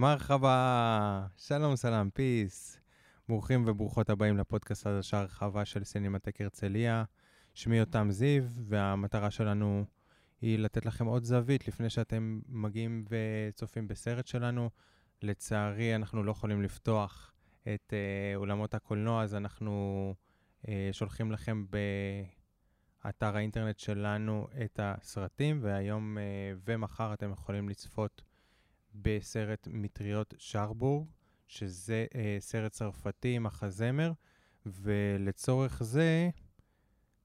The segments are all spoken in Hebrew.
מרחבה, שלום סלאם, פיס. ברוכים וברוכות הבאים לפודקאסט חדשה הרחבה של סינמטק הרצליה. שמי יותם זיו, והמטרה שלנו היא לתת לכם עוד זווית לפני שאתם מגיעים וצופים בסרט שלנו. לצערי, אנחנו לא יכולים לפתוח את אה, אולמות הקולנוע, אז אנחנו אה, שולחים לכם באתר האינטרנט שלנו את הסרטים, והיום אה, ומחר אתם יכולים לצפות בסרט מטריות שרבורג, שזה אה, סרט צרפתי, מחזמר, ולצורך זה,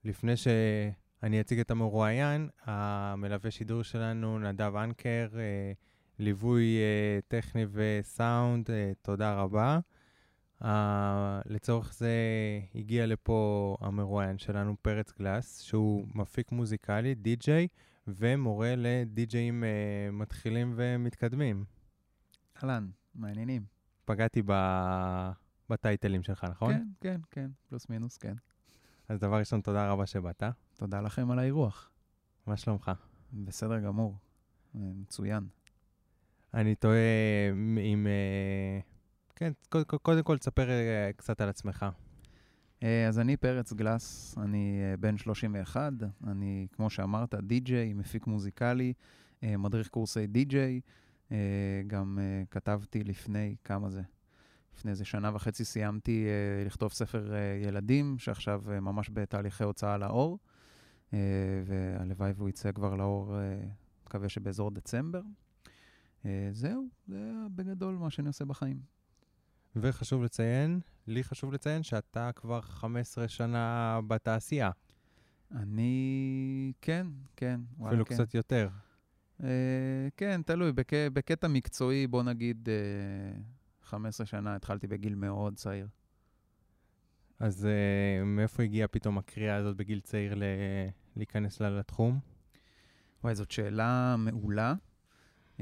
לפני שאני אציג את המרואיין, המלווה שידור שלנו, נדב אנקר, אה, ליווי אה, טכני וסאונד, אה, תודה רבה. Uh, לצורך זה הגיע לפה המרואיין שלנו, פרץ גלס, שהוא מפיק מוזיקלי, די-ג'יי, ומורה לדי-ג'אים uh, מתחילים ומתקדמים. אהלן, מעניינים. פגעתי ב... בטייטלים שלך, נכון? כן, כן, כן, פלוס מינוס, כן. אז דבר ראשון, תודה רבה שבאת. תודה לכם על האירוח. מה שלומך? בסדר גמור, אה, מצוין. אני תוהה אם... אה, כן, קודם כל תספר אה, קצת על עצמך. אז אני פרץ גלס, אני בן 31, אני, כמו שאמרת, די-ג'יי, מפיק מוזיקלי, מדריך קורסי די-ג'יי, גם כתבתי לפני, כמה זה? לפני איזה שנה וחצי סיימתי לכתוב ספר ילדים, שעכשיו ממש בתהליכי הוצאה לאור, והלוואי והוא יצא כבר לאור, מקווה שבאזור דצמבר. זהו, זה בגדול מה שאני עושה בחיים. וחשוב לציין, לי חשוב לציין שאתה כבר 15 שנה בתעשייה. אני, כן, כן. אפילו כן. קצת יותר. Uh, כן, תלוי. בק... בקטע מקצועי, בוא נגיד, uh, 15 שנה, התחלתי בגיל מאוד צעיר. אז uh, מאיפה הגיעה פתאום הקריאה הזאת בגיל צעיר ל... להיכנס לה לתחום? וואי, זאת שאלה מעולה. Uh,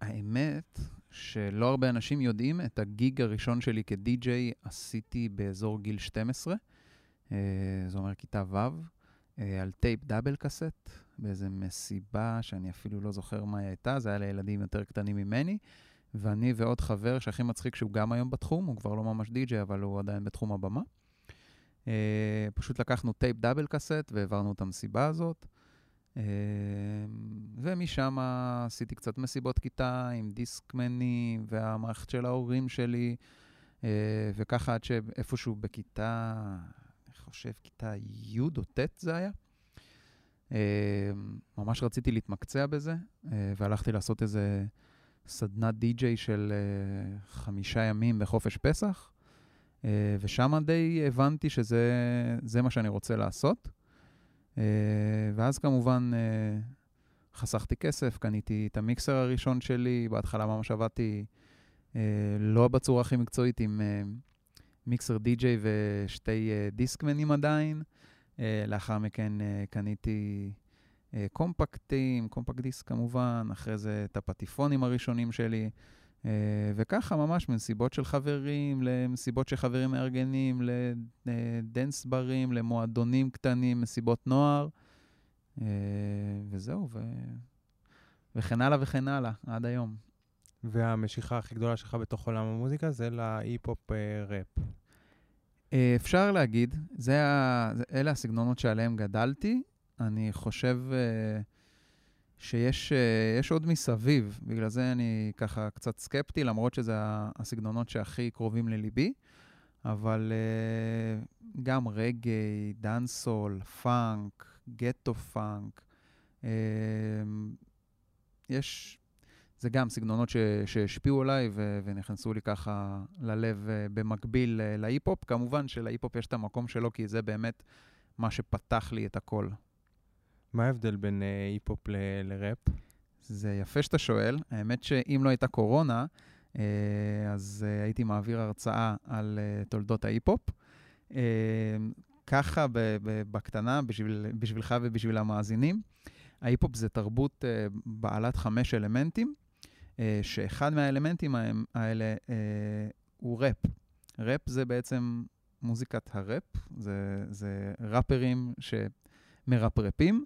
האמת שלא הרבה אנשים יודעים, את הגיג הראשון שלי כדי-ג'יי עשיתי באזור גיל 12, uh, זה אומר כיתה ו', uh, על טייפ double cassette, באיזה מסיבה שאני אפילו לא זוכר מה היא הייתה, זה היה לילדים יותר קטנים ממני, ואני ועוד חבר שהכי מצחיק שהוא גם היום בתחום, הוא כבר לא ממש די-ג'יי, אבל הוא עדיין בתחום הבמה. Uh, פשוט לקחנו טייפ double cassette והעברנו את המסיבה הזאת. Uh, ומשם עשיתי קצת מסיבות כיתה עם דיסקמנים והמערכת של ההורים שלי, uh, וככה עד שאיפשהו בכיתה, אני חושב כיתה י' או ט' זה היה. Uh, ממש רציתי להתמקצע בזה, uh, והלכתי לעשות איזה סדנת די-ג'יי של uh, חמישה ימים בחופש פסח, ושם די הבנתי שזה מה שאני רוצה לעשות. Uh, ואז כמובן uh, חסכתי כסף, קניתי את המיקסר הראשון שלי, בהתחלה ממש עבדתי uh, לא בצורה הכי מקצועית עם מיקסר די-ג'יי ושתי דיסקמנים עדיין. לאחר מכן קניתי קומפקטים, קומפקט דיסק כמובן, אחרי זה את הפטיפונים הראשונים שלי. Uh, וככה ממש מנסיבות של חברים, למסיבות שחברים מארגנים, לדנס ברים, למועדונים קטנים, מסיבות נוער, uh, וזהו, ו... וכן הלאה וכן הלאה, עד היום. והמשיכה הכי גדולה שלך בתוך עולם המוזיקה זה להיפ-הופ ראפ. אפשר להגיד, זה ה... אלה הסגנונות שעליהם גדלתי. אני חושב... Uh, שיש uh, עוד מסביב, בגלל זה אני ככה קצת סקפטי, למרות שזה הסגנונות שהכי קרובים לליבי, אבל uh, גם רגעי, דאנסול, פאנק, גטו פאנק, uh, יש, זה גם סגנונות שהשפיעו עליי ונכנסו לי ככה ללב במקביל להיפ-הופ. כמובן שלהיפ-הופ יש את המקום שלו, כי זה באמת מה שפתח לי את הכל. מה ההבדל בין היפ-הופ ל- לראפ? זה יפה שאתה שואל. האמת שאם לא הייתה קורונה, uh, אז uh, הייתי מעביר הרצאה על uh, תולדות ההיפ-הופ. Uh, ככה בקטנה, בשביל, בשבילך ובשביל המאזינים, ההיפ-הופ זה תרבות uh, בעלת חמש אלמנטים, uh, שאחד מהאלמנטים האלה uh, הוא ראפ. ראפ זה בעצם מוזיקת הראפ, זה, זה ראפרים. ראפרים,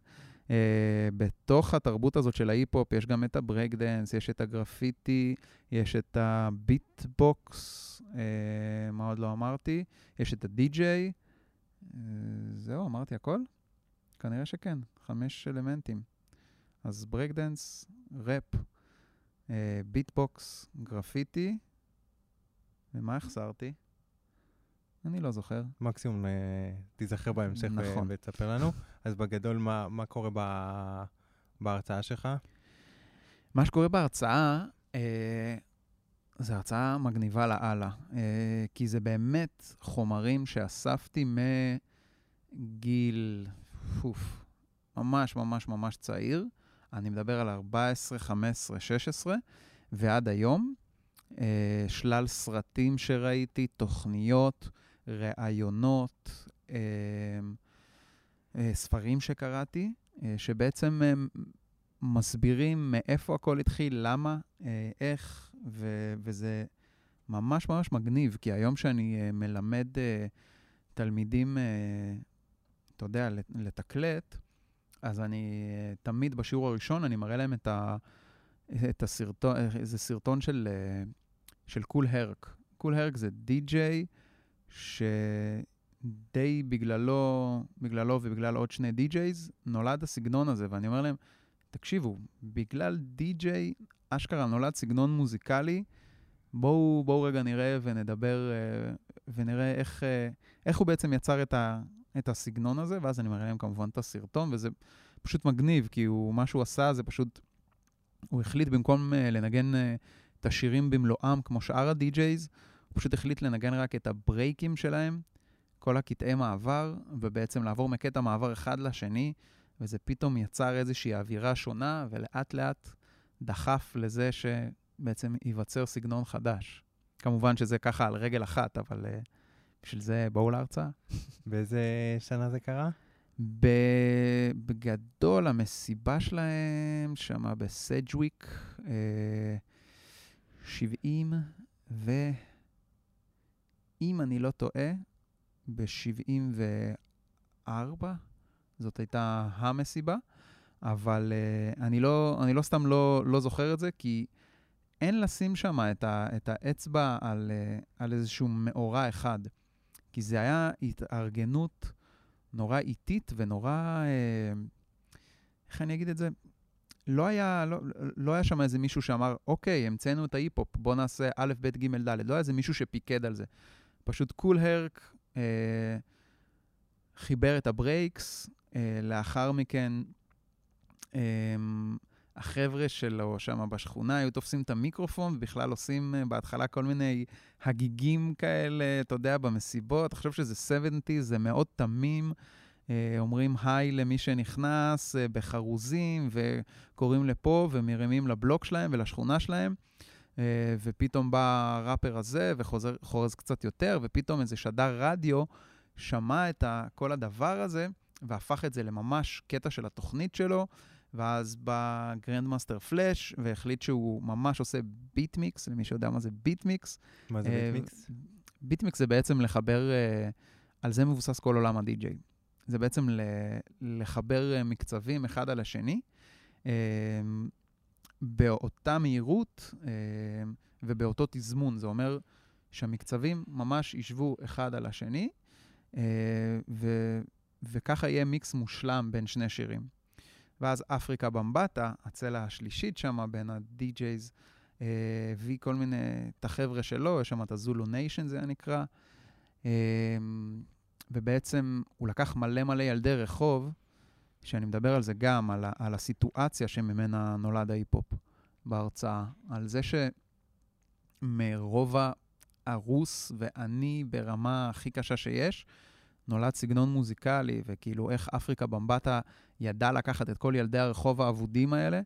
אה, בתוך התרבות הזאת של ההיפ-הופ יש גם את ה break dance, יש את הגרפיטי, יש את הביטבוקס, אה, מה עוד לא אמרתי? יש את הדי-ג'יי. אה, זהו, אמרתי הכל? כנראה שכן, חמש אלמנטים. אז break dance, ראפ, ביטבוקס, גרפיטי, ומה החסרתי? אני לא זוכר. מקסימום אה, תיזכר בהמשך נכון. ותספר לנו. אז בגדול, מה, מה קורה ב, בהרצאה שלך? מה שקורה בהרצאה, אה, זו הרצאה מגניבה לאללה, אה, כי זה באמת חומרים שאספתי מגיל, פוף, ממש ממש ממש צעיר. אני מדבר על 14, 15, 16, ועד היום. אה, שלל סרטים שראיתי, תוכניות, ראיונות, אה, אה, ספרים שקראתי, אה, שבעצם אה, מסבירים מאיפה הכל התחיל, למה, איך, ו- וזה ממש ממש מגניב, כי היום שאני מלמד תלמידים, אתה יודע, לת- לתקלט, אז אני תמיד בשיעור הראשון, אני מראה להם את, ה, את הסרטון, איזה סרטון של, של קול הרק. קול הרק זה די-ג'יי שדי בגללו, בגללו ובגלל עוד שני DJs, נולד הסגנון הזה, ואני אומר להם, תקשיבו, בגלל די-ג'יי, אשכרה נולד סגנון מוזיקלי, בואו, בואו רגע נראה ונדבר אה, ונראה איך, אה, איך הוא בעצם יצר את, ה, את הסגנון הזה, ואז אני מראה להם כמובן את הסרטון, וזה פשוט מגניב, כי הוא, מה שהוא עשה זה פשוט, הוא החליט במקום אה, לנגן את השירים במלואם כמו שאר הדי-ג'ייז, הוא פשוט החליט לנגן רק את הברייקים שלהם, כל הקטעי מעבר, ובעצם לעבור מקטע מעבר אחד לשני, וזה פתאום יצר איזושהי אווירה שונה, ולאט לאט דחף לזה שבעצם ייווצר סגנון חדש. כמובן שזה ככה על רגל אחת, אבל uh, בשביל זה בואו להרצאה. באיזה שנה זה קרה? בגדול, המסיבה שלהם שמה בסג'וויק, אה, 70, ואם אני לא טועה, ב-74, זאת הייתה המסיבה, אבל אה, אני, לא, אני לא סתם לא, לא זוכר את זה, כי אין לשים שם את, ה, את האצבע על, אה, על איזשהו מאורע אחד, כי זה היה התארגנות נורא איטית ונורא, אה, איך אני אגיד את זה? לא היה, לא, לא היה שם איזה מישהו שאמר, אוקיי, המצאנו את ההיפ-הופ, בוא נעשה א', ב', ג', ד'. לא היה איזה מישהו שפיקד על זה. פשוט קול הרק אה, חיבר את ה breaks, אה, לאחר מכן אה, החבר'ה שלו שם בשכונה היו תופסים את המיקרופון ובכלל עושים אה, בהתחלה כל מיני הגיגים כאלה, אתה יודע, במסיבות. תחשוב שזה 70, זה מאוד תמים. אה, אומרים היי למי שנכנס אה, בחרוזים, וקוראים לפה ומרימים לבלוק שלהם ולשכונה שלהם. אה, ופתאום בא הראפר הזה וחורז קצת יותר, ופתאום איזה שדר רדיו שמע את ה, כל הדבר הזה והפך את זה לממש קטע של התוכנית שלו. ואז בא גרנדמאסטר פלאש והחליט שהוא ממש עושה ביטמיקס, למי שיודע מה זה ביטמיקס. מה זה אה, ביטמיקס? ביטמיקס זה בעצם לחבר, אה, על זה מבוסס כל עולם הדי-ג'יי. זה בעצם לחבר אה, מקצבים אחד על השני, באותה מהירות אה, ובאותו תזמון. זה אומר שהמקצבים ממש ישבו אחד על השני, אה, ו- וככה יהיה מיקס מושלם בין שני שירים. ואז אפריקה במבטה, הצלע השלישית שם בין ה DJs, אה, כל מיני, את החבר'ה שלו, יש שם את הזולו ניישן זה נקרא, אה, ובעצם הוא לקח מלא מלא ילדי רחוב, שאני מדבר על זה גם, על, על הסיטואציה שממנה נולד ההיפ-הופ בהרצאה, על זה שמרוב הרס ועוני ברמה הכי קשה שיש, נולד סגנון מוזיקלי, וכאילו איך אפריקה במבטה ידע לקחת את כל ילדי הרחוב האבודים האלה,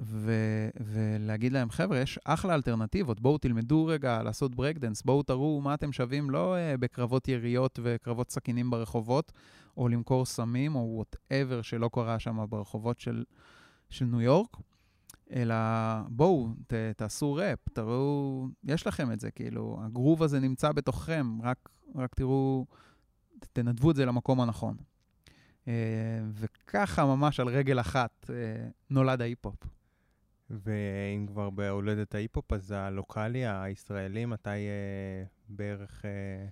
ו- ולהגיד להם, חבר'ה, יש אחלה אלטרנטיבות, בואו תלמדו רגע לעשות ברייקדאנס, בואו תראו מה אתם שווים, לא אה, בקרבות יריות וקרבות סכינים ברחובות, או למכור סמים, או whatever שלא קרה שם ברחובות של, של ניו יורק, אלא בואו, ת, תעשו ראפ, תראו, יש לכם את זה, כאילו, הגרוב הזה נמצא בתוככם, רק, רק תראו, תנדבו את זה למקום הנכון. אה, וככה ממש על רגל אחת אה, נולד ההיפ-הופ. ואם כבר בהולדת ההיפ-הופ, אז הלוקאלי, הישראלי, מתי אה, בערך... אה...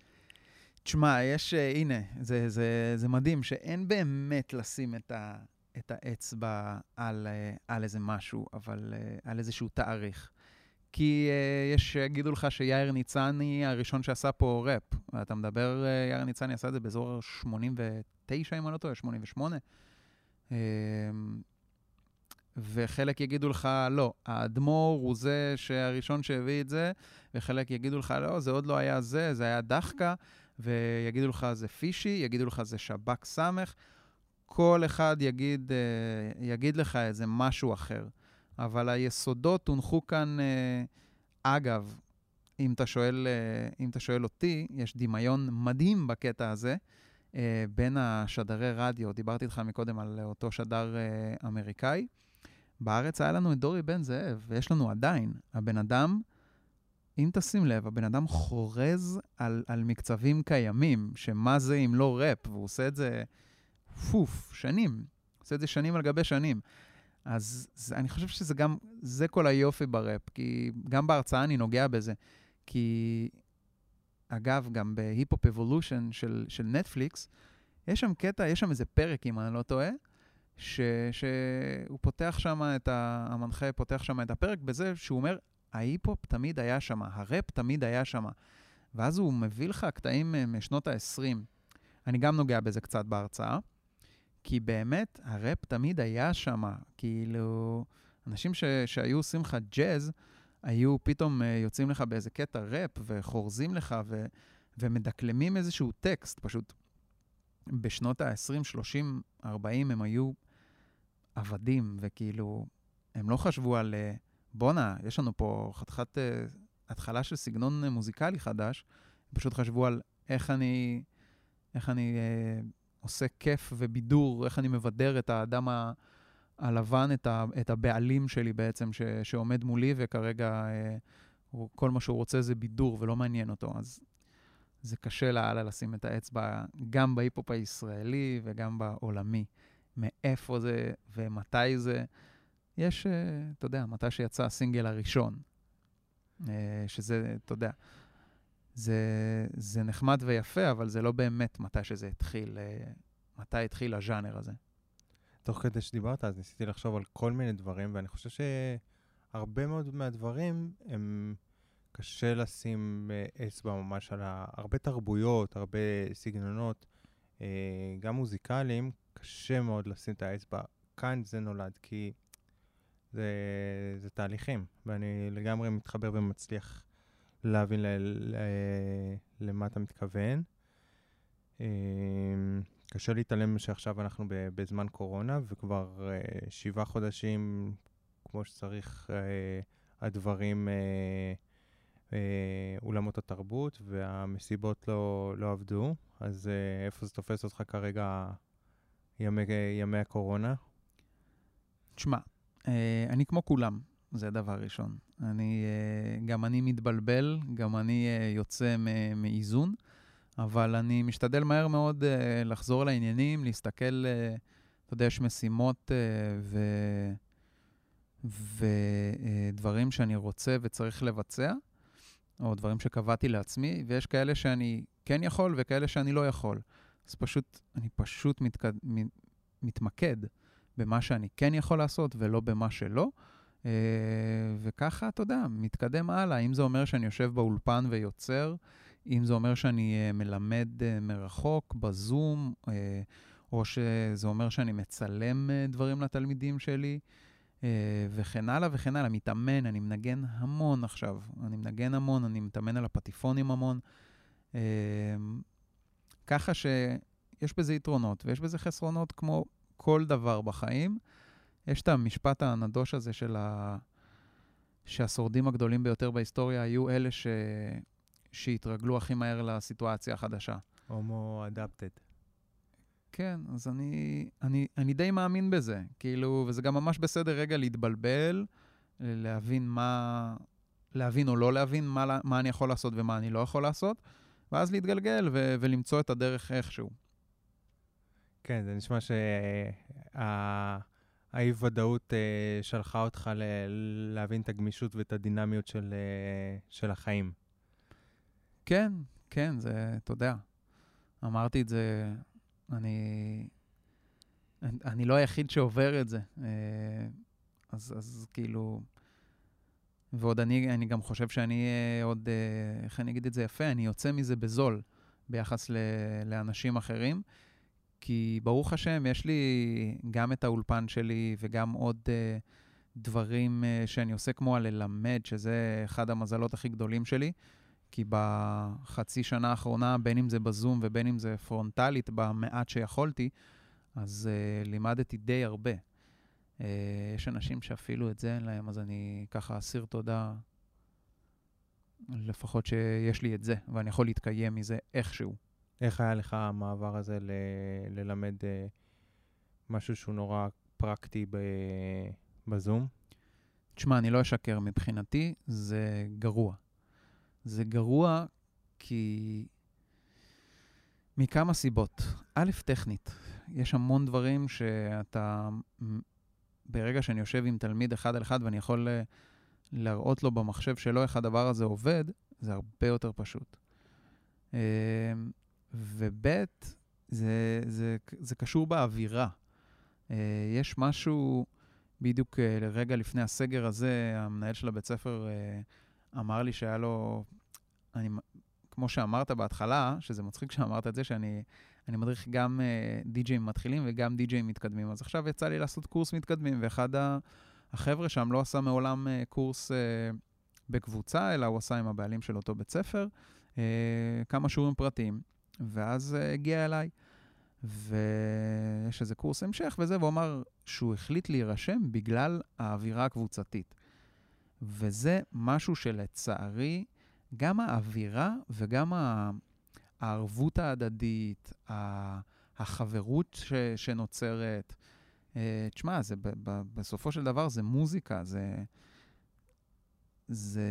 תשמע, יש, אה, הנה, זה, זה, זה מדהים שאין באמת לשים את, ה, את האצבע על, אה, על איזה משהו, אבל אה, על איזשהו תאריך. כי uh, יש שיגידו לך שיאיר ניצני הראשון שעשה פה ראפ. אתה מדבר, uh, יאיר ניצני עשה את זה באזור 89, אם אני לא טועה, 88. Uh, וחלק יגידו לך, לא, האדמו"ר הוא זה שהראשון שהביא את זה, וחלק יגידו לך, לא, זה עוד לא היה זה, זה היה דחקה, ויגידו לך, זה פישי, יגידו לך, זה שב"כ סמך. כל אחד יגיד, uh, יגיד לך איזה משהו אחר. אבל היסודות הונחו כאן, אה, אגב, אם אתה, שואל, אה, אם אתה שואל אותי, יש דמיון מדהים בקטע הזה אה, בין השדרי רדיו, דיברתי איתך מקודם על אותו שדר אמריקאי. בארץ היה לנו את דורי בן זאב, ויש לנו עדיין. הבן אדם, אם תשים לב, הבן אדם חורז על, על מקצבים קיימים, שמה זה אם לא ראפ, והוא עושה את זה, פוף, שנים. עושה את זה שנים על גבי שנים. אז זה, אני חושב שזה גם, זה כל היופי בראפ, כי גם בהרצאה אני נוגע בזה. כי, אגב, גם ב Hip-Hop Evolution של, של נטפליקס, יש שם קטע, יש שם איזה פרק, אם אני לא טועה, ש, שהוא פותח שם את ה... המנחה פותח שם את הפרק בזה שהוא אומר, ההיפ-הופ תמיד היה שם, הראפ תמיד היה שם. ואז הוא מביא לך קטעים משנות ה-20. אני גם נוגע בזה קצת בהרצאה. כי באמת, הראפ תמיד היה שם. כאילו, אנשים ש, שהיו עושים לך ג'אז, היו פתאום uh, יוצאים לך באיזה קטע ראפ וחורזים לך ו, ומדקלמים איזשהו טקסט. פשוט בשנות ה-20, 30, 40 הם היו עבדים, וכאילו, הם לא חשבו על, uh, בואנה, יש לנו פה חתיכת uh, התחלה של סגנון מוזיקלי חדש, הם פשוט חשבו על איך אני, איך אני uh, עושה כיף ובידור, איך אני מבדר את האדם ה... הלבן, את, ה, את הבעלים שלי בעצם, ש, שעומד מולי, וכרגע אה, הוא, כל מה שהוא רוצה זה בידור ולא מעניין אותו. אז זה קשה לאללה לשים את האצבע גם בהיפ-הופ הישראלי וגם בעולמי. מאיפה זה ומתי זה. יש, אה, אתה יודע, מתי שיצא הסינגל הראשון, אה, שזה, אתה יודע, זה, זה נחמד ויפה, אבל זה לא באמת מתי שזה התחיל, אה, מתי התחיל הז'אנר הזה. תוך כדי שדיברת, אז ניסיתי לחשוב על כל מיני דברים, ואני חושב שהרבה מאוד מהדברים הם... קשה לשים אצבע ממש על. הרבה תרבויות, הרבה סגנונות, גם מוזיקליים, קשה מאוד לשים את האצבע. כאן זה נולד, כי זה, זה תהליכים, ואני לגמרי מתחבר ומצליח להבין ל, ל, למה אתה מתכוון. אמ, קשה להתעלם שעכשיו אנחנו בזמן קורונה, וכבר אה, שבעה חודשים, כמו שצריך, אה, הדברים, אה, אולמות התרבות והמסיבות לא, לא עבדו, אז איפה זה תופס אותך כרגע, ימי, ימי הקורונה? תשמע, אני כמו כולם, זה דבר ראשון. אני, אה, גם אני מתבלבל, גם אני אה, יוצא מאיזון, אבל אני משתדל מהר מאוד אה, לחזור לעניינים, להסתכל, אתה יודע, יש משימות ו... ודברים שאני רוצה וצריך לבצע, או דברים שקבעתי לעצמי, ויש כאלה שאני כן יכול וכאלה שאני לא יכול. אז פשוט, אני פשוט מתקד... מתמקד במה שאני כן יכול לעשות ולא במה שלא. אה, וככה, אתה יודע, מתקדם הלאה. אם זה אומר שאני יושב באולפן ויוצר, אם זה אומר שאני אה, מלמד אה, מרחוק, בזום, או שזה אומר שאני מצלם דברים לתלמידים שלי, וכן הלאה וכן הלאה. מתאמן, אני מנגן המון עכשיו. אני מנגן המון, אני מתאמן על הפטיפונים המון. ככה שיש בזה יתרונות ויש בזה חסרונות כמו כל דבר בחיים. יש את המשפט הנדוש הזה של ה... שהשורדים הגדולים ביותר בהיסטוריה היו אלה ש... שהתרגלו הכי מהר לסיטואציה החדשה. הומו אדפטד. כן, אז אני, אני, אני די מאמין בזה. כאילו, וזה גם ממש בסדר רגע להתבלבל, להבין מה... להבין או לא להבין מה, מה אני יכול לעשות ומה אני לא יכול לעשות, ואז להתגלגל ו- ולמצוא את הדרך איכשהו. כן, זה נשמע שהאי-ודאות אה, שלחה אותך ל- להבין את הגמישות ואת הדינמיות של, אה, של החיים. כן, כן, זה, אתה יודע, אמרתי את זה, אני, אני, לא היחיד שעובר את זה. אה, אז, אז כאילו, ועוד אני, אני גם חושב שאני אה, עוד, אה, איך אני אגיד את זה יפה, אני יוצא מזה בזול ביחס ל, לאנשים אחרים, כי ברוך השם, יש לי גם את האולפן שלי וגם עוד אה, דברים אה, שאני עושה, כמו הללמד, שזה אחד המזלות הכי גדולים שלי. כי בחצי שנה האחרונה, בין אם זה בזום ובין אם זה פרונטלית, במעט שיכולתי, אז uh, לימדתי די הרבה. Uh, יש אנשים שאפילו את זה אין להם, אז אני ככה אסיר תודה, לפחות שיש לי את זה, ואני יכול להתקיים מזה איכשהו. איך היה לך המעבר הזה ל- ללמד אה, משהו שהוא נורא פרקטי ב- בזום? תשמע, אני לא אשקר, מבחינתי זה גרוע. זה גרוע כי... מכמה סיבות. א', טכנית. יש המון דברים שאתה... ברגע שאני יושב עם תלמיד אחד על אחד ואני יכול אה, להראות לו במחשב שלו איך הדבר הזה עובד, זה הרבה יותר פשוט. אה, וב', זה, זה, זה קשור באווירה. אה, יש משהו, בדיוק רגע לפני הסגר הזה, המנהל של הבית ספר אמר לי שהיה לו, אני, כמו שאמרת בהתחלה, שזה מצחיק שאמרת את זה, שאני אני מדריך גם uh, די-ג'אים מתחילים וגם די-ג'אים מתקדמים. אז עכשיו יצא לי לעשות קורס מתקדמים, ואחד החבר'ה שם לא עשה מעולם uh, קורס uh, בקבוצה, אלא הוא עשה עם הבעלים של אותו בית ספר, uh, כמה שיעורים פרטיים, ואז uh, הגיע אליי. ויש איזה קורס המשך וזה, והוא אמר שהוא החליט להירשם בגלל האווירה הקבוצתית. וזה משהו שלצערי, גם האווירה וגם הערבות ההדדית, החברות ש, שנוצרת, אה, תשמע, זה, ב, בסופו של דבר זה מוזיקה, זה... זה...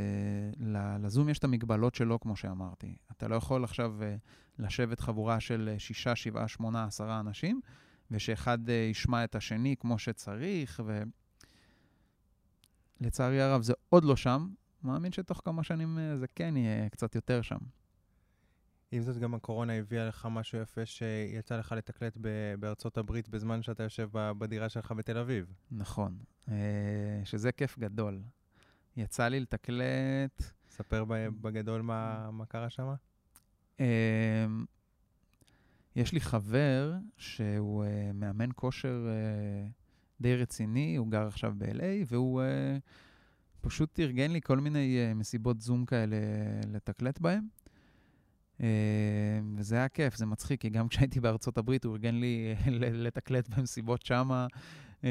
לזום יש את המגבלות שלו, כמו שאמרתי. אתה לא יכול עכשיו אה, לשבת חבורה של שישה, שבעה, שמונה, עשרה אנשים, ושאחד אה, ישמע את השני כמו שצריך, ו... לצערי הרב זה עוד לא שם, מאמין שתוך כמה שנים אה, זה כן יהיה קצת יותר שם. עם זאת, גם הקורונה הביאה לך משהו יפה שיצא לך לתקלט בארצות הברית בזמן שאתה יושב בדירה שלך בתל אביב. נכון, אה, שזה כיף גדול. יצא לי לתקלט... ספר בגדול מה, מה קרה שם. אמ, יש לי חבר שהוא אה, מאמן כושר די רציני, הוא גר עכשיו ב-LA, והוא פשוט ארגן לי כל מיני מסיבות זום כאלה לתקלט בהם. Uh, וזה היה כיף, זה מצחיק, כי גם כשהייתי בארצות הברית הוא ארגן לי לתקלט במסיבות שמה. Uh,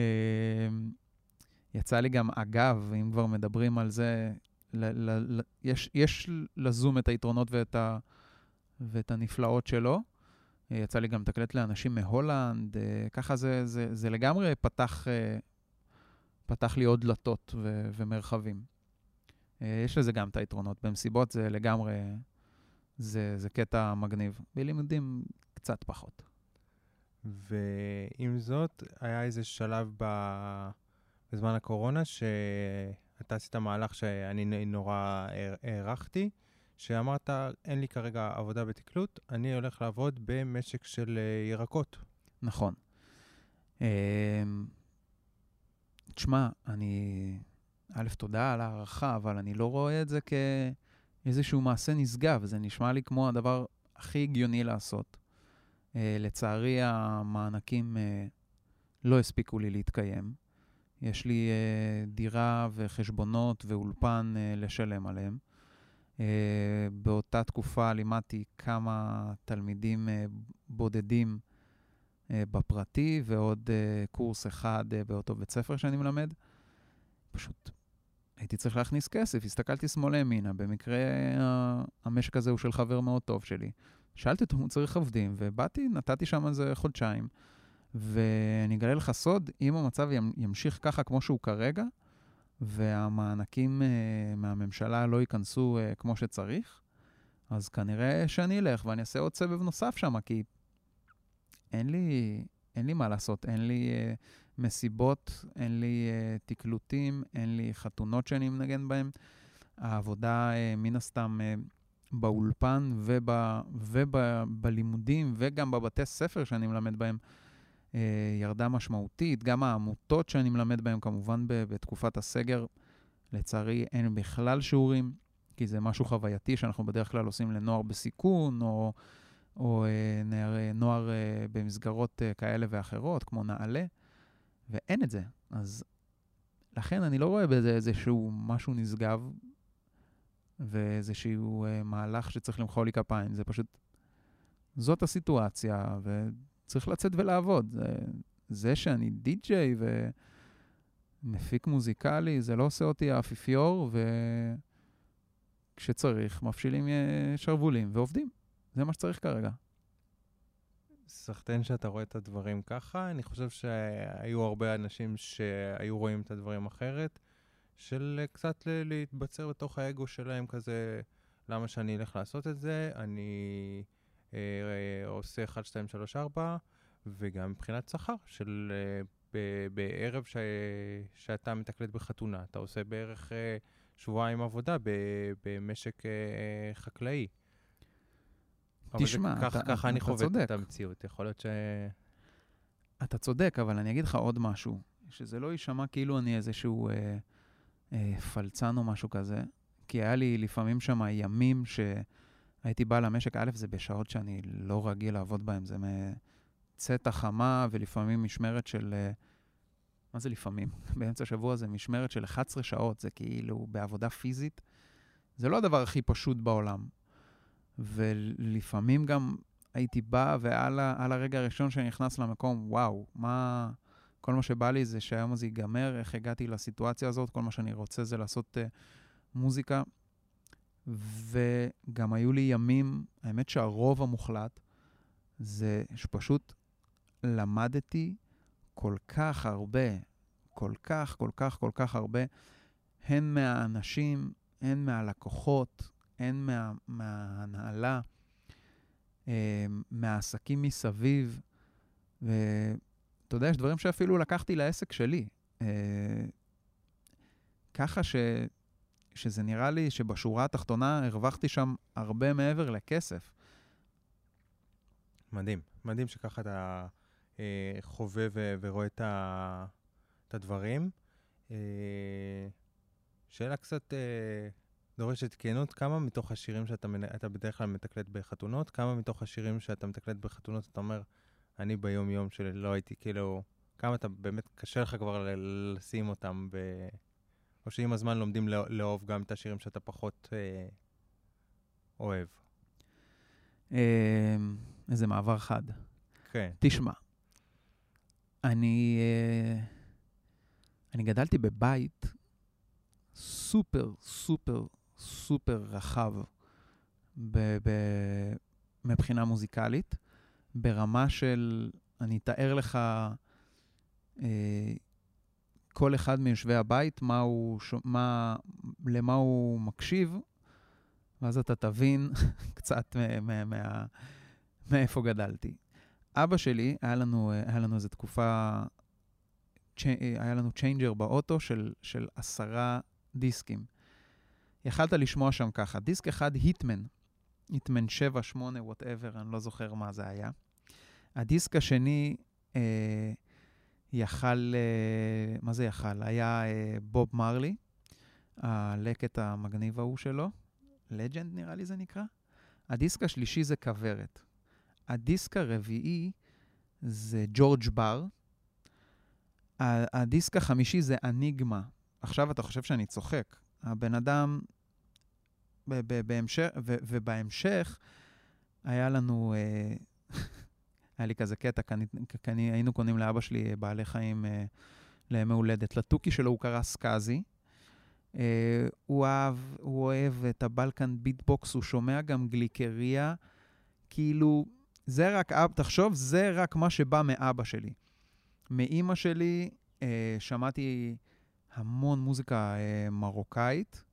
יצא לי גם, אגב, אם כבר מדברים על זה, ל- ל- ל- יש, יש לזום את היתרונות ואת, ה- ואת הנפלאות שלו. יצא לי גם לתקלט לאנשים מהולנד, אה, ככה זה, זה, זה לגמרי פתח, אה, פתח לי עוד דלתות ו, ומרחבים. אה, יש לזה גם את היתרונות. במסיבות זה לגמרי, זה, זה קטע מגניב. בלימודים קצת פחות. ועם זאת, היה איזה שלב ב... בזמן הקורונה שאתה עשית מהלך שאני נורא הערכתי. שאמרת, אין לי כרגע עבודה בתקלוט, אני הולך לעבוד במשק של uh, ירקות. נכון. Uh, תשמע, אני... א', תודה על הערכה, אבל אני לא רואה את זה כאיזשהו מעשה נשגב. זה נשמע לי כמו הדבר הכי הגיוני לעשות. Uh, לצערי, המענקים uh, לא הספיקו לי להתקיים. יש לי uh, דירה וחשבונות ואולפן uh, לשלם עליהם. Uh, באותה תקופה לימדתי כמה תלמידים uh, בודדים uh, בפרטי, ועוד uh, קורס אחד uh, באותו בית ספר שאני מלמד. פשוט הייתי צריך להכניס כסף, הסתכלתי שמאלה ימינה, במקרה המשק הזה הוא של חבר מאוד טוב שלי. שאלתי אותו אם הוא צריך עובדים, ובאתי, נתתי שם איזה חודשיים, ואני אגלה לך סוד, אם המצב ימשיך ככה כמו שהוא כרגע, והמענקים uh, מהממשלה לא ייכנסו uh, כמו שצריך, אז כנראה שאני אלך ואני אעשה עוד סבב נוסף שם, כי אין לי, אין לי מה לעשות, אין לי אה, מסיבות, אין לי אה, תקלוטים, אין לי חתונות שאני מנגן בהן. העבודה, אה, מן הסתם, אה, באולפן וב, ובלימודים וגם בבתי ספר שאני מלמד בהם, אה, ירדה משמעותית. גם העמותות שאני מלמד בהן, כמובן ב, בתקופת הסגר, לצערי אין בכלל שיעורים, כי זה משהו חווייתי שאנחנו בדרך כלל עושים לנוער בסיכון, או, או אה, נער, נוער אה, במסגרות אה, כאלה ואחרות, כמו נעלה, ואין את זה. אז לכן אני לא רואה בזה איזשהו משהו נשגב, ואיזשהו אה, מהלך שצריך למחוא לי כפיים. זה פשוט, זאת הסיטואציה, וצריך לצאת ולעבוד. זה, זה שאני די-ג'יי ומפיק מוזיקלי, זה לא עושה אותי האפיפיור, וכשצריך, מפשילים אה, שרוולים ועובדים. זה מה שצריך כרגע. סחטיין שאתה רואה את הדברים ככה. אני חושב שהיו הרבה אנשים שהיו רואים את הדברים אחרת. של קצת להתבצר בתוך האגו שלהם כזה, למה שאני אלך לעשות את זה? אני אה, עושה 1, 2, 3, 4, וגם מבחינת שכר של אה, ב- בערב ש- שאתה מתקלט בחתונה, אתה עושה בערך אה, שבועיים עבודה ב- במשק אה, חקלאי. תשמע, אתה, ככה אתה, אני חווה צודק. את המציאות. יכול להיות ש... אתה צודק, אבל אני אגיד לך עוד משהו, שזה לא יישמע כאילו אני איזשהו אה, אה, פלצן או משהו כזה, כי היה לי לפעמים שם ימים שהייתי בא למשק, א', זה בשעות שאני לא רגיל לעבוד בהן, זה מצאת החמה ולפעמים משמרת של... אה, מה זה לפעמים? באמצע השבוע זה משמרת של 11 שעות, זה כאילו בעבודה פיזית. זה לא הדבר הכי פשוט בעולם. ולפעמים גם הייתי בא, ועל הרגע הראשון שאני נכנס למקום, וואו, מה... כל מה שבא לי זה שהיום הזה ייגמר, איך הגעתי לסיטואציה הזאת, כל מה שאני רוצה זה לעשות uh, מוזיקה. וגם היו לי ימים, האמת שהרוב המוחלט, זה שפשוט למדתי כל כך הרבה, כל כך, כל כך, כל כך הרבה, הן מהאנשים, הן מהלקוחות, הן מה, מההנהלה, אה, מהעסקים מסביב. ואתה יודע, יש דברים שאפילו לקחתי לעסק שלי. אה, ככה ש, שזה נראה לי שבשורה התחתונה הרווחתי שם הרבה מעבר לכסף. מדהים. מדהים שככה אתה אה, חווה ו- ורואה את, ה- את הדברים. שאלה קצת דורשת כנות, כמה מתוך השירים שאתה מנ... אתה בדרך כלל מתקלט בחתונות, כמה מתוך השירים שאתה מתקלט בחתונות, אתה אומר, אני ביום-יום שלא הייתי, כאילו, כמה אתה באמת, קשה לך כבר ל- לשים אותם, ב... או שעם הזמן לומדים לא- לאהוב גם את השירים שאתה פחות אה, אוהב. אה, איזה מעבר חד. כן. תשמע, אני, אה, אני גדלתי בבית סופר, סופר, סופר רחב ב, ב, מבחינה מוזיקלית, ברמה של, אני אתאר לך אה, כל אחד מיושבי הבית, מה הוא, ש- מה, למה הוא מקשיב, ואז אתה תבין קצת מה, מה, מה, מאיפה גדלתי. אבא שלי, היה לנו, היה לנו איזו תקופה, היה לנו changer באוטו של, של עשרה דיסקים. יכלת לשמוע שם ככה, דיסק אחד, היטמן, היטמן 7, 8, whatever, אני לא זוכר מה זה היה. הדיסק השני אה, יכל, אה, מה זה יכל? היה אה, בוב מרלי, הלקט המגניב ההוא שלו, Legend נראה לי זה נקרא. הדיסק השלישי זה כוורת. הדיסק הרביעי זה ג'ורג' בר. הדיסק החמישי זה אניגמה. עכשיו אתה חושב שאני צוחק. הבן אדם, בהמשך, ו- ובהמשך היה לנו, אה, היה לי כזה קטע, קני, קני, היינו קונים לאבא שלי בעלי חיים אה, לימי הולדת. לתוכי שלו הוא קרא סקאזי. אה, הוא אהב, הוא אוהב את הבלקן ביטבוקס, הוא שומע גם גליקריה. כאילו, זה רק תחשוב, זה רק מה שבא מאבא שלי. מאימא שלי אה, שמעתי המון מוזיקה אה, מרוקאית, אה,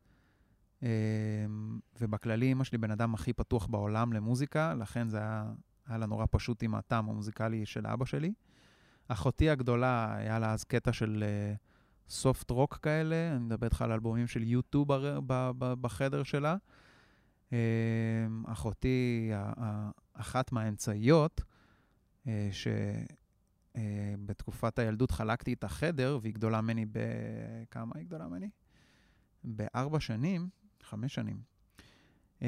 ובכללי אימא שלי בן אדם הכי פתוח בעולם למוזיקה, לכן זה היה היה לה נורא פשוט עם הטעם המוזיקלי של אבא שלי. אחותי הגדולה, היה לה אז קטע של סופט uh, רוק כאלה, אני מדבר איתך על אלבומים של יוטיוב בחדר שלה. Uh, אחותי, אחת מהאמצעיות, uh, שבתקופת uh, הילדות חלקתי את החדר, והיא גדולה ממני ב... כמה היא גדולה ממני? בארבע שנים, חמש שנים. Uh,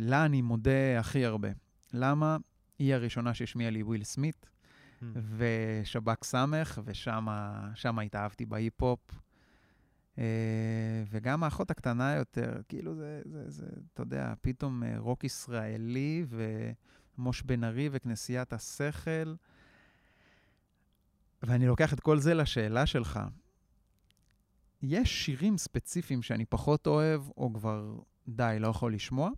לה אני מודה הכי הרבה. למה? היא הראשונה שהשמיעה לי וויל סמית, mm. ושב"כ סמך, ושם התאהבתי בהיפ-הופ. Uh, וגם האחות הקטנה יותר, כאילו זה, זה, זה, אתה יודע, פתאום uh, רוק ישראלי ומוש בן ארי וכנסיית השכל. ואני לוקח את כל זה לשאלה שלך. יש שירים ספציפיים שאני פחות אוהב, או כבר די, לא יכול לשמוע,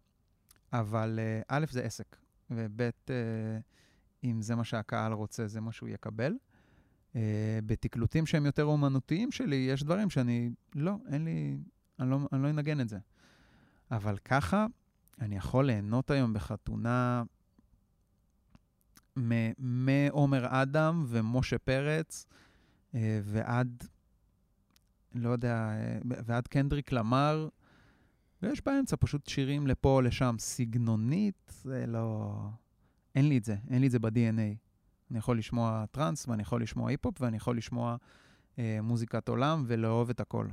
אבל uh, א', זה עסק. וב', אה, אם זה מה שהקהל רוצה, זה מה שהוא יקבל. אה, בתקלוטים שהם יותר אומנותיים שלי, יש דברים שאני, לא, אין לי, אני לא, אני לא אנגן את זה. אבל ככה, אני יכול ליהנות היום בחתונה מעומר אדם ומשה פרץ אה, ועד, לא יודע, ועד קנדריק למר. ויש באמצע פשוט שירים לפה או לשם. סגנונית, זה לא... אין לי את זה, אין לי את זה ב-DNA. אני יכול לשמוע טראנס, ואני יכול לשמוע היפ-הופ, ואני יכול לשמוע אה, מוזיקת עולם, ולאהוב את הכל.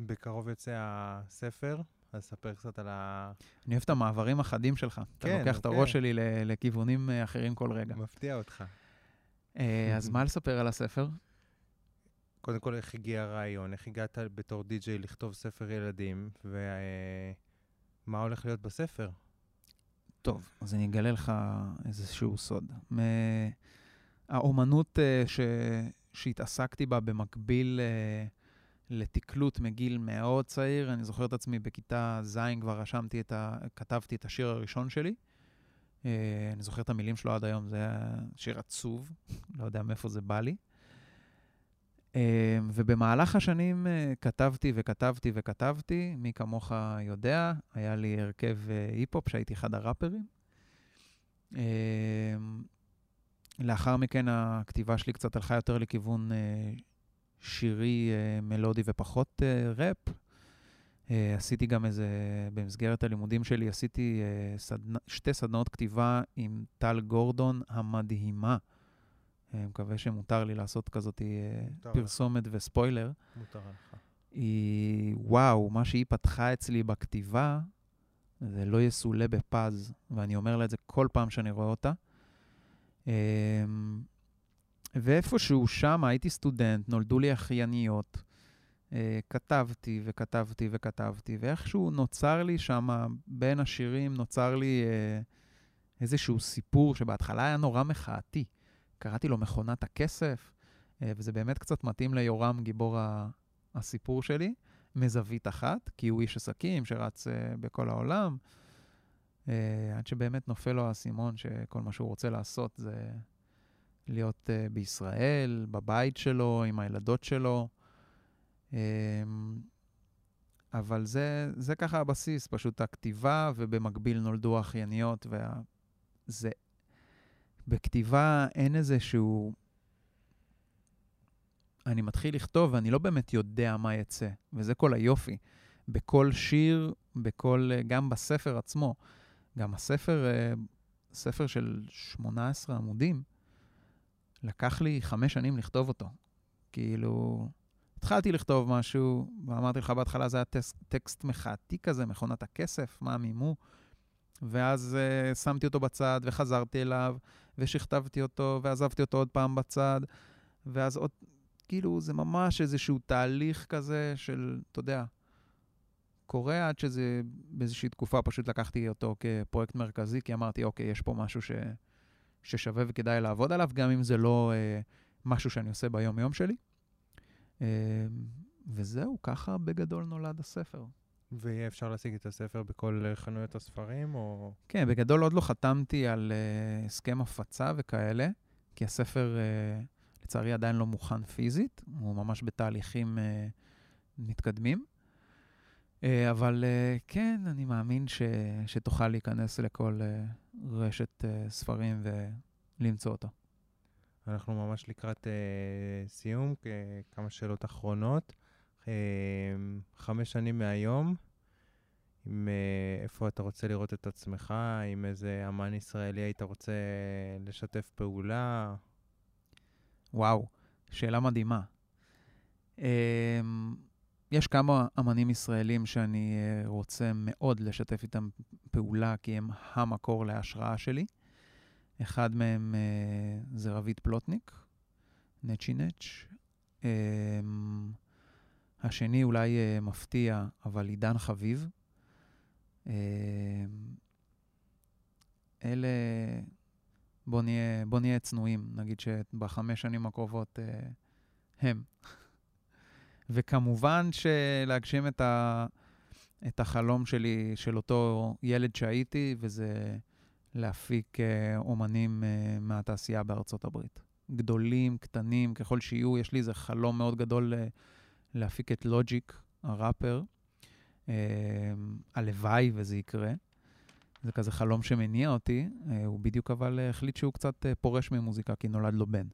בקרוב יוצא הספר, אז ספר קצת על ה... אני אוהב את המעברים החדים שלך. כן, אתה לוקח okay. את הראש שלי לכיוונים אה, אחרים כל רגע. מפתיע אותך. אה, אז מה לספר על הספר? קודם כל, איך הגיע הרעיון? איך הגעת בתור די-ג'יי לכתוב ספר ילדים, ומה הולך להיות בספר? טוב, אז אני אגלה לך איזשהו סוד. האומנות uh, ש... שהתעסקתי בה במקביל uh, לתקלוט מגיל מאוד צעיר, אני זוכר את עצמי בכיתה ז' כבר רשמתי את ה... כתבתי את השיר הראשון שלי. אני זוכר את המילים שלו עד היום, זה היה שיר עצוב, לא יודע מאיפה זה בא לי. אמ, ובמהלך השנים אה, כתבתי וכתבתי וכתבתי, מי כמוך יודע, היה לי הרכב אה, היפ-הופ שהייתי אחד הראפרים. אמ, לאחר מכן הכתיבה שלי קצת הלכה יותר לכיוון אה, שירי, מלודי ופחות ראפ. עשיתי גם איזה, במסגרת הלימודים שלי, עשיתי. שתי סדנאות כתיבה עם טל גורדון המדהימה. אני מקווה שמותר לי לעשות כזאת אה, פרסומת לך. וספוילר. מותר לך. היא, וואו, מה שהיא פתחה אצלי בכתיבה, זה לא יסולא בפז, ואני אומר לה את זה כל פעם שאני רואה אותה. אמ, ואיפשהו שם, הייתי סטודנט, נולדו לי אחייניות, אה, כתבתי וכתבתי וכתבתי, ואיכשהו נוצר לי שם, בין השירים, נוצר לי אה, איזשהו סיפור שבהתחלה היה נורא מחאתי. קראתי לו מכונת הכסף, אה, וזה באמת קצת מתאים ליורם, גיבור הסיפור שלי, מזווית אחת, כי הוא איש עסקים שרץ אה, בכל העולם, אה, עד שבאמת נופל לו האסימון שכל מה שהוא רוצה לעשות זה להיות בישראל, בבית שלו, עם הילדות שלו. אבל זה, זה ככה הבסיס, פשוט הכתיבה, ובמקביל נולדו האחייניות, וזה בכתיבה אין איזשהו... אני מתחיל לכתוב ואני לא באמת יודע מה יצא, וזה כל היופי. בכל שיר, בכל... גם בספר עצמו. גם הספר, אה, ספר של 18 עמודים, לקח לי חמש שנים לכתוב אותו. כאילו, התחלתי לכתוב משהו, ואמרתי לך בהתחלה, זה היה טקסט, טקסט מחאתי כזה, מכונת הכסף, מה מימו. ואז uh, שמתי אותו בצד וחזרתי אליו, ושכתבתי אותו, ועזבתי אותו עוד פעם בצד, ואז עוד, כאילו, זה ממש איזשהו תהליך כזה של, אתה יודע, קורה עד שזה באיזושהי תקופה פשוט לקחתי אותו כפרויקט מרכזי, כי אמרתי, אוקיי, יש פה משהו ש, ששווה וכדאי לעבוד עליו, גם אם זה לא אה, משהו שאני עושה ביום-יום שלי. אה, וזהו, ככה בגדול נולד הספר. ויהיה אפשר להשיג את הספר בכל אה, חנויות הספרים, או... כן, בגדול עוד לא חתמתי על uh, הסכם הפצה וכאלה, כי הספר, uh, לצערי, עדיין לא מוכן פיזית, הוא ממש בתהליכים uh, מתקדמים. Uh, אבל uh, כן, אני מאמין ש, שתוכל להיכנס לכל, uh, רשת uh, ספרים ולמצוא אותו. אנחנו ממש לקראת uh, סיום, כמה שאלות אחרונות. Uh, חמש שנים מהיום, עם uh, איפה אתה רוצה לראות את עצמך, עם איזה אמן ישראלי היית רוצה לשתף פעולה? וואו, שאלה מדהימה. Uh, יש כמה אמנים ישראלים שאני uh, רוצה מאוד לשתף איתם פעולה, כי הם המקור להשראה שלי. אחד מהם uh, זה רביד פלוטניק, נצ'י נץ'. השני אולי uh, מפתיע, אבל עידן חביב. Uh, אלה, בוא נהיה, בוא נהיה צנועים, נגיד שבחמש שנים הקרובות uh, הם. וכמובן שלהגשים את, ה, את החלום שלי, של אותו ילד שהייתי, וזה להפיק uh, אומנים uh, מהתעשייה בארצות הברית. גדולים, קטנים, ככל שיהיו, יש לי איזה חלום מאוד גדול uh, להפיק את לוג'יק, הראפר. Uh, הלוואי וזה יקרה. זה כזה חלום שמניע אותי. Uh, הוא בדיוק אבל uh, החליט שהוא קצת פורש ממוזיקה, כי נולד לו בן.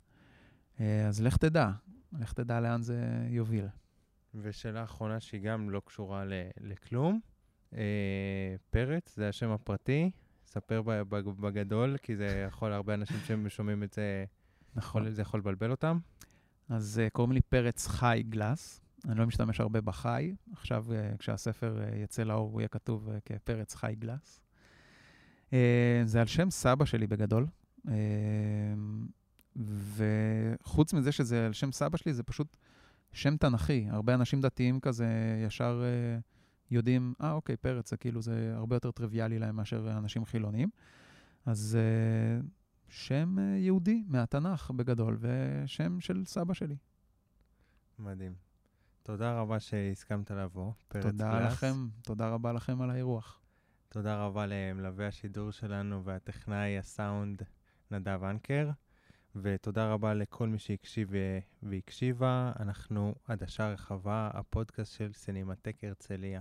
אז לך תדע, לך תדע לאן זה יוביל. ושאלה אחרונה שהיא גם לא קשורה ל- לכלום. אה, פרץ, זה השם הפרטי. ספר בגדול, כי זה יכול, הרבה אנשים ששומעים את זה, נכון. זה יכול לבלבל אותם. אז קוראים לי פרץ חי גלס. אני לא משתמש הרבה בחי. עכשיו, uh, כשהספר uh, יצא לאור, הוא יהיה כתוב uh, כפרץ חי גלס. זה על שם סבא שלי בגדול. וחוץ מזה שזה על שם סבא שלי, זה פשוט שם תנכי. הרבה אנשים דתיים כזה ישר יודעים, אה, אוקיי, פרץ, זה כאילו, זה הרבה יותר טריוויאלי להם מאשר אנשים חילוניים. אז שם יהודי מהתנ"ך בגדול, ושם של סבא שלי. מדהים. תודה רבה שהסכמת לבוא, פרץ תודה גלס. לכם, תודה רבה לכם על האירוח. תודה רבה למלווה השידור שלנו והטכנאי הסאונד נדב אנקר. ותודה רבה לכל מי שהקשיב והקשיבה. אנחנו עדשה רחבה, הפודקאסט של סינמטק הרצליה.